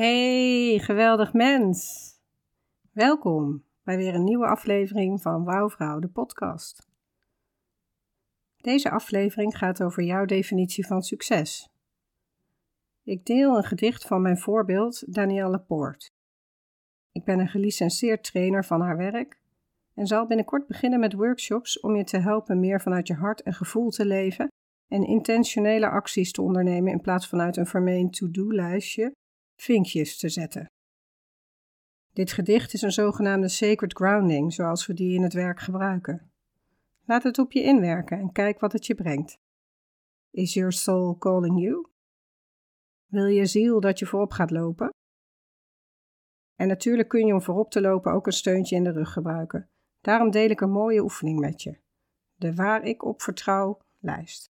Hey, geweldig mens! Welkom bij weer een nieuwe aflevering van Wouwvrouw, de podcast. Deze aflevering gaat over jouw definitie van succes. Ik deel een gedicht van mijn voorbeeld Danielle Laporte. Ik ben een gelicenseerd trainer van haar werk en zal binnenkort beginnen met workshops om je te helpen meer vanuit je hart en gevoel te leven en intentionele acties te ondernemen in plaats van uit een vermeend to-do-lijstje vinkjes te zetten. Dit gedicht is een zogenaamde sacred grounding, zoals we die in het werk gebruiken. Laat het op je inwerken en kijk wat het je brengt. Is your soul calling you? Wil je ziel dat je voorop gaat lopen? En natuurlijk kun je om voorop te lopen ook een steuntje in de rug gebruiken. Daarom deel ik een mooie oefening met je. De waar ik op vertrouw lijst.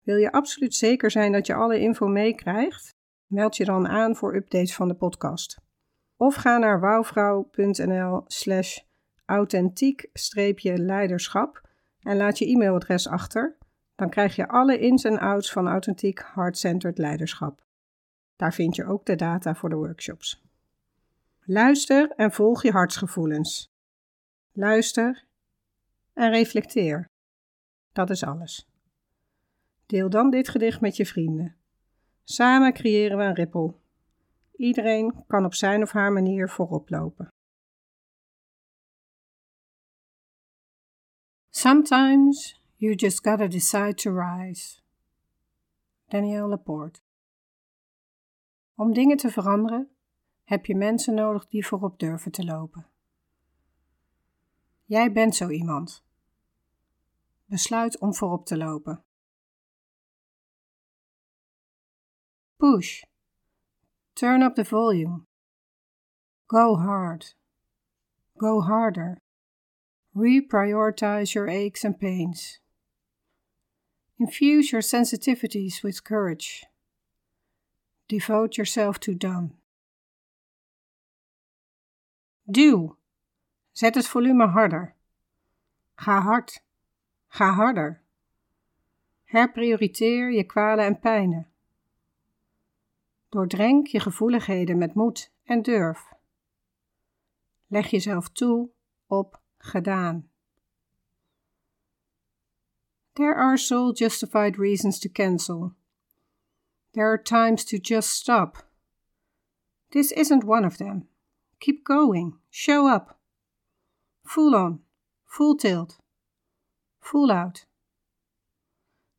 Wil je absoluut zeker zijn dat je alle info meekrijgt? Meld je dan aan voor updates van de podcast. Of ga naar wouwvrouw.nl slash authentiek-leiderschap en laat je e-mailadres achter. Dan krijg je alle ins en outs van authentiek heart-centered leiderschap. Daar vind je ook de data voor de workshops. Luister en volg je hartsgevoelens. Luister en reflecteer. Dat is alles. Deel dan dit gedicht met je vrienden. Samen creëren we een rippel. Iedereen kan op zijn of haar manier voorop lopen. Sometimes you just gotta decide to rise. Danielle Laporte. Om dingen te veranderen heb je mensen nodig die voorop durven te lopen. Jij bent zo iemand. Besluit om voorop te lopen. Push. Turn up the volume. Go hard. Go harder. Reprioritize your aches and pains. Infuse your sensitivities with courage. Devote yourself to done. Duw. Zet het volume harder. Ga hard. Ga harder. Herprioriteer je kwalen en pijnen. Doordrenk je gevoeligheden met moed en durf. Leg jezelf toe op gedaan. There are soul justified reasons to cancel. There are times to just stop. This isn't one of them. Keep going. Show up. Full on. Full tilt. Full out.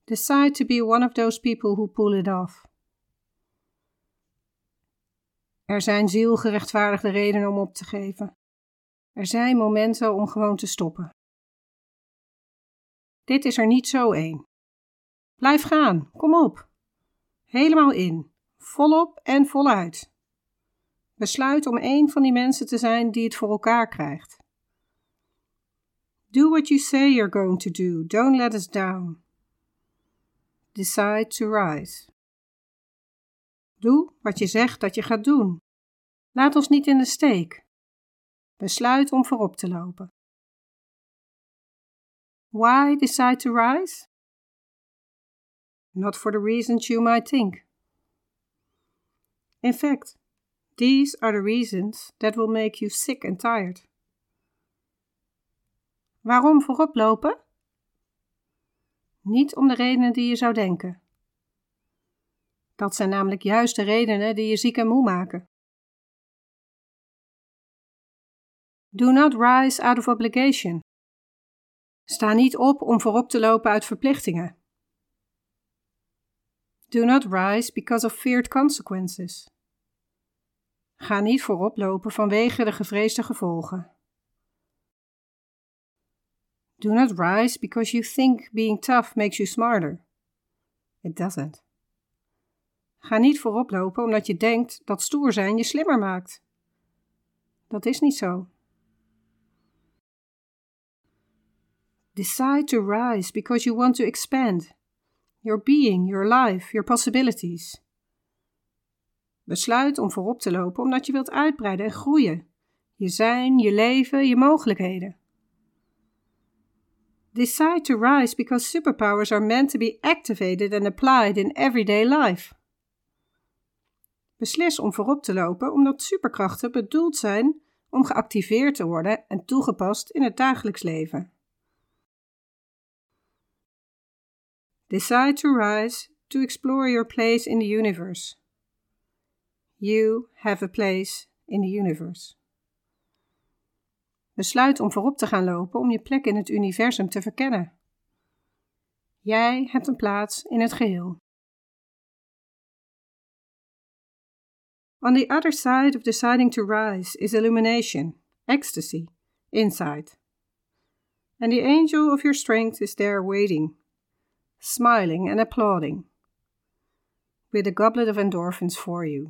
Decide to be one of those people who pull it off. Er zijn zielgerechtvaardigde redenen om op te geven. Er zijn momenten om gewoon te stoppen. Dit is er niet zo één. Blijf gaan, kom op. Helemaal in, volop en voluit. Besluit om één van die mensen te zijn die het voor elkaar krijgt. Do what you say you're going to do. Don't let us down. Decide to rise. Doe wat je zegt dat je gaat doen. Laat ons niet in de steek. Besluit om voorop te lopen. Why decide to rise? Not for the reasons you might think. In fact, these are the reasons that will make you sick and tired. Waarom voorop lopen? Niet om de redenen die je zou denken. Dat zijn namelijk juist de redenen die je ziek en moe maken. Do not rise out of obligation. Sta niet op om voorop te lopen uit verplichtingen. Do not rise because of feared consequences. Ga niet voorop lopen vanwege de gevreesde gevolgen. Do not rise because you think being tough makes you smarter. It doesn't. Ga niet voorop lopen omdat je denkt dat stoer zijn je slimmer maakt. Dat is niet zo. Decide to rise because you want to expand your being, your life, your possibilities. Besluit om voorop te lopen omdat je wilt uitbreiden en groeien. Je zijn, je leven, je mogelijkheden. Decide to rise because superpowers are meant to be activated and applied in everyday life. Beslis om voorop te lopen omdat superkrachten bedoeld zijn om geactiveerd te worden en toegepast in het dagelijks leven. Decide to rise to explore your place in the universe. You have a place in the universe. Besluit om voorop te gaan lopen om je plek in het universum te verkennen. Jij hebt een plaats in het geheel. On the other side of deciding to rise is illumination, ecstasy, insight. And the angel of your strength is there waiting, smiling and applauding, with a goblet of endorphins for you.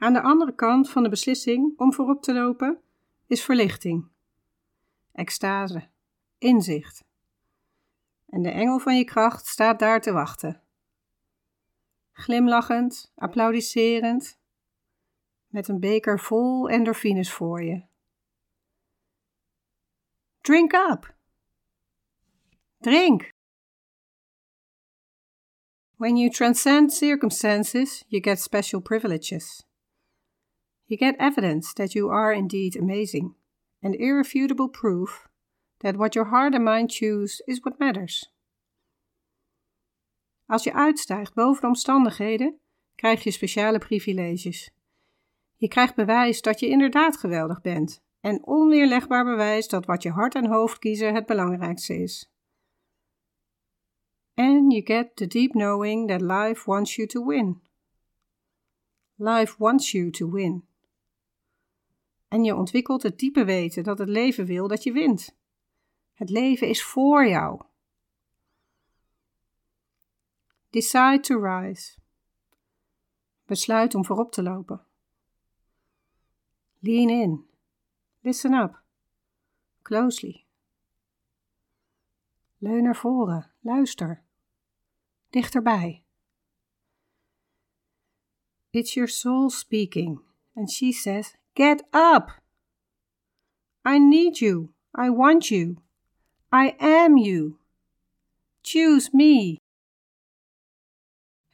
Aan de andere kant van de beslissing om voorop te lopen is verlichting, extase, inzicht. En de engel van je kracht staat daar te wachten. Glimlachend, applaudisserend, met een beker vol endorfines voor je. Drink up! Drink! When you transcend circumstances, you get special privileges. You get evidence that you are indeed amazing, and irrefutable proof that what your heart and mind choose is what matters. Als je uitstijgt boven de omstandigheden, krijg je speciale privileges. Je krijgt bewijs dat je inderdaad geweldig bent en onweerlegbaar bewijs dat wat je hart en hoofd kiezen het belangrijkste is. And you get the deep knowing that life wants you to win. Life wants you to win. En je ontwikkelt het diepe weten dat het leven wil dat je wint. Het leven is voor jou. Decide to rise. Besluit om voorop te lopen. Lean in. Listen up. Closely. Leun naar voren. Luister. Dichterbij. It's your soul speaking, and she says, Get up! I need you. I want you. I am you. Choose me.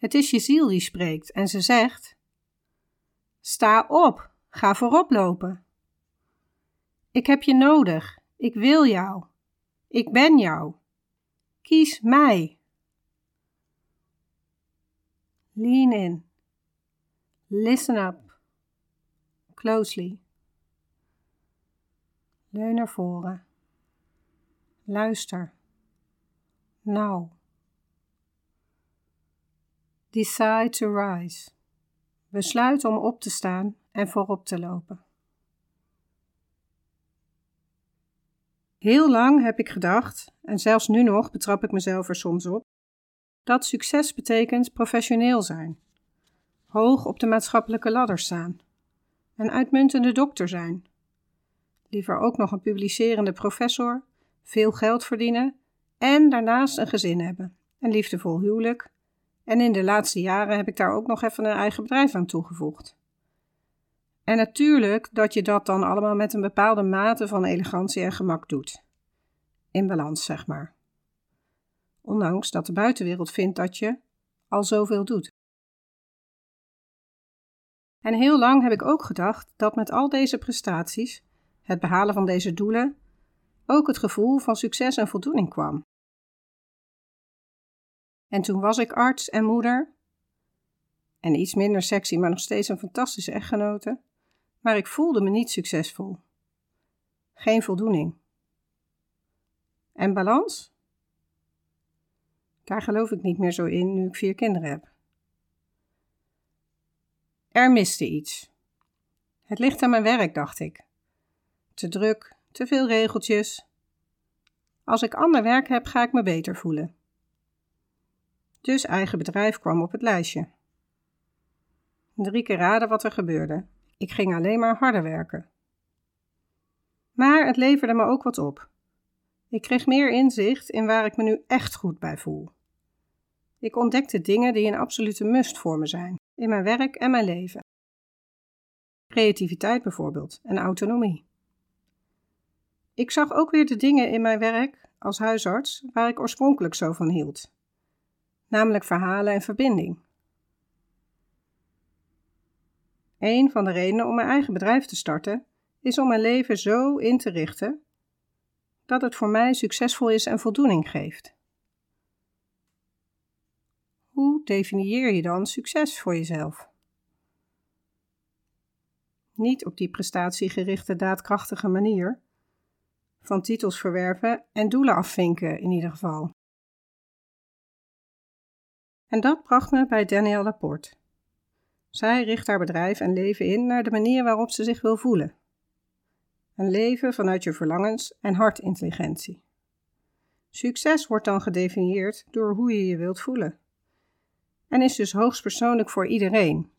Het is je ziel die spreekt en ze zegt: Sta op, ga voorop lopen. Ik heb je nodig, ik wil jou, ik ben jou. Kies mij. Lean in. Listen up closely. Leun naar voren. Luister. Now. Decide to rise. Besluit om op te staan en voorop te lopen. Heel lang heb ik gedacht, en zelfs nu nog betrap ik mezelf er soms op, dat succes betekent professioneel zijn, hoog op de maatschappelijke ladder staan een uitmuntende dokter zijn. Liever ook nog een publicerende professor, veel geld verdienen En daarnaast een gezin hebben, een liefdevol huwelijk. En in de laatste jaren heb ik daar ook nog even een eigen bedrijf aan toegevoegd. En natuurlijk dat je dat dan allemaal met een bepaalde mate van elegantie en gemak doet. In balans, zeg maar. Ondanks dat de buitenwereld vindt dat je al zoveel doet. En heel lang heb ik ook gedacht dat met al deze prestaties, het behalen van deze doelen, ook het gevoel van succes en voldoening kwam. En toen was ik arts en moeder, en iets minder sexy, maar nog steeds een fantastische echtgenote, maar ik voelde me niet succesvol. Geen voldoening. En balans? Daar geloof ik niet meer zo in nu ik vier kinderen heb. Er miste iets. Het ligt aan mijn werk, dacht ik. Te druk, te veel regeltjes. Als ik ander werk heb, ga ik me beter voelen. Dus eigen bedrijf kwam op het lijstje. Drie keer raden wat er gebeurde. Ik ging alleen maar harder werken. Maar het leverde me ook wat op. Ik kreeg meer inzicht in waar ik me nu echt goed bij voel. Ik ontdekte dingen die een absolute must voor me zijn, in mijn werk en mijn leven. Creativiteit bijvoorbeeld en autonomie. Ik zag ook weer de dingen in mijn werk als huisarts waar ik oorspronkelijk zo van hield, namelijk verhalen en verbinding. Een van de redenen om mijn eigen bedrijf te starten is om mijn leven zo in te richten dat het voor mij succesvol is en voldoening geeft. Hoe definieer je dan succes voor jezelf? Niet op die prestatiegerichte, daadkrachtige manier, van titels verwerven en doelen afvinken in ieder geval. En dat bracht me bij Danielle Laporte. Zij richt haar bedrijf en leven in naar de manier waarop ze zich wil voelen. Een leven vanuit je verlangens en hartintelligentie. Succes wordt dan gedefinieerd door hoe je je wilt voelen. En is dus hoogstpersoonlijk voor iedereen.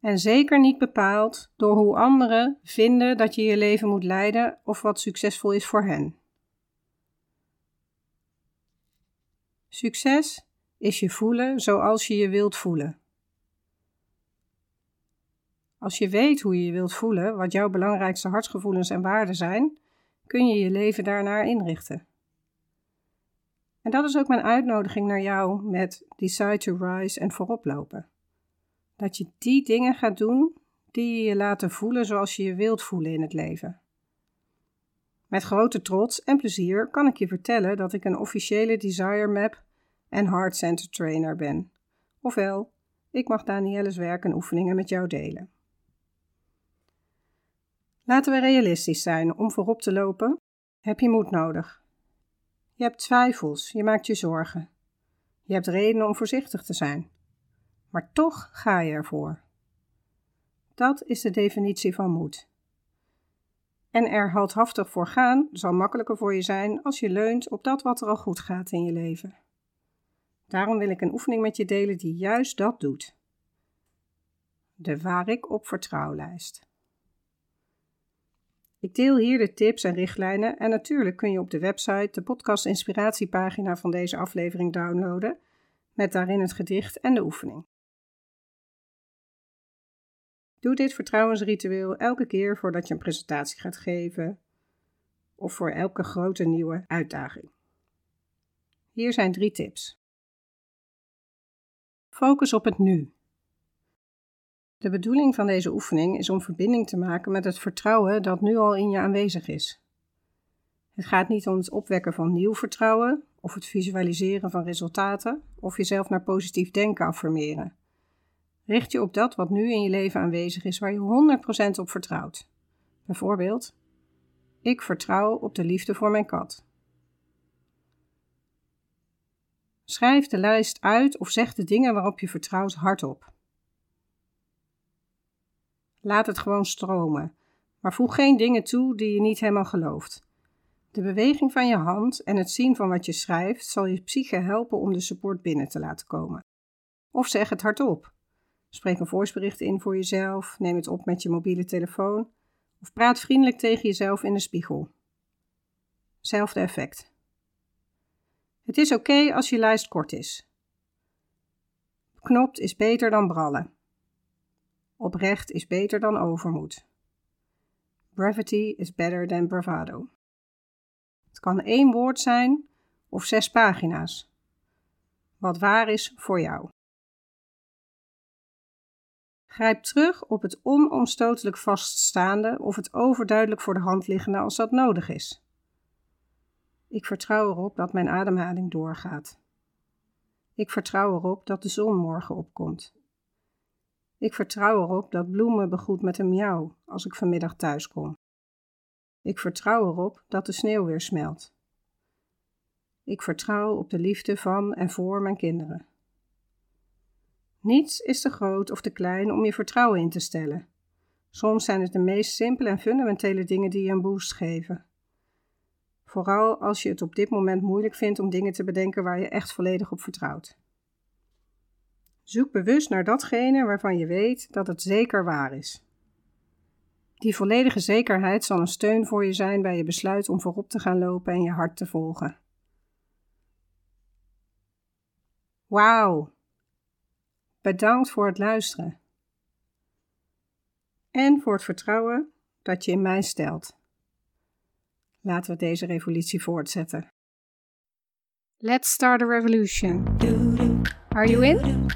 En zeker niet bepaald door hoe anderen vinden dat je je leven moet leiden of wat succesvol is voor hen. Succes is je voelen zoals je je wilt voelen. Als je weet hoe je je wilt voelen, wat jouw belangrijkste hartsgevoelens en waarden zijn, kun je je leven daarnaar inrichten. En dat is ook mijn uitnodiging naar jou met Decide to Rise en voorop lopen. Dat je die dingen gaat doen die je je laten voelen zoals je je wilt voelen in het leven. Met grote trots en plezier kan ik je vertellen dat ik een officiële Desire Map en Heart Center Trainer ben. Ofwel, ik mag Danielle's werk en oefeningen met jou delen. Laten we realistisch zijn. Om voorop te lopen heb je moed nodig. Je hebt twijfels, je maakt je zorgen. Je hebt redenen om voorzichtig te zijn. Maar toch ga je ervoor. Dat is de definitie van moed. En er heldhaftig voor gaan zal makkelijker voor je zijn als je leunt op dat wat er al goed gaat in je leven. Daarom wil ik een oefening met je delen die juist dat doet. De waar ik op vertrouwlijst. Ik deel hier de tips en richtlijnen en natuurlijk kun je op de website de podcast inspiratiepagina van deze aflevering downloaden met daarin het gedicht en de oefening. Doe dit vertrouwensritueel elke keer voordat je een presentatie gaat geven of voor elke grote nieuwe uitdaging. Hier zijn drie tips. Focus op het nu. De bedoeling van deze oefening is om verbinding te maken met het vertrouwen dat nu al in je aanwezig is. Het gaat niet om het opwekken van nieuw vertrouwen of het visualiseren van resultaten of jezelf naar positief denken affirmeren. Richt je op dat wat nu in je leven aanwezig is waar je 100% op vertrouwt. Bijvoorbeeld, ik vertrouw op de liefde voor mijn kat. Schrijf de lijst uit of zeg de dingen waarop je vertrouwt hardop. Laat het gewoon stromen, maar voeg geen dingen toe die je niet helemaal gelooft. De beweging van je hand en het zien van wat je schrijft zal je psyche helpen om de support binnen te laten komen. Of zeg het hardop. Spreek een voicebericht in voor jezelf, neem het op met je mobiele telefoon of praat vriendelijk tegen jezelf in de spiegel. Zelfde effect. Het is oké als je lijst kort is. Beknopt is beter dan brallen. Oprecht is beter dan overmoed. Brevity is better than bravado. Het kan één woord zijn of zes pagina's. Wat waar is voor jou. Grijp terug op het onomstotelijk vaststaande of het overduidelijk voor de hand liggende als dat nodig is. Ik vertrouw erop dat mijn ademhaling doorgaat. Ik vertrouw erop dat de zon morgen opkomt. Ik vertrouw erop dat bloemen begroet met een miauw als ik vanmiddag thuis kom. Ik vertrouw erop dat de sneeuw weer smelt. Ik vertrouw op de liefde van en voor mijn kinderen. Niets is te groot of te klein om je vertrouwen in te stellen. Soms zijn het de meest simpele en fundamentele dingen die je een boost geven. Vooral als je het op dit moment moeilijk vindt om dingen te bedenken waar je echt volledig op vertrouwt. Zoek bewust naar datgene waarvan je weet dat het zeker waar is. Die volledige zekerheid zal een steun voor je zijn bij je besluit om voorop te gaan lopen en je hart te volgen. Wauw! Bedankt voor het luisteren. En voor het vertrouwen dat je in mij stelt. Laten we deze revolutie voortzetten. Let's start a revolution. Are you in?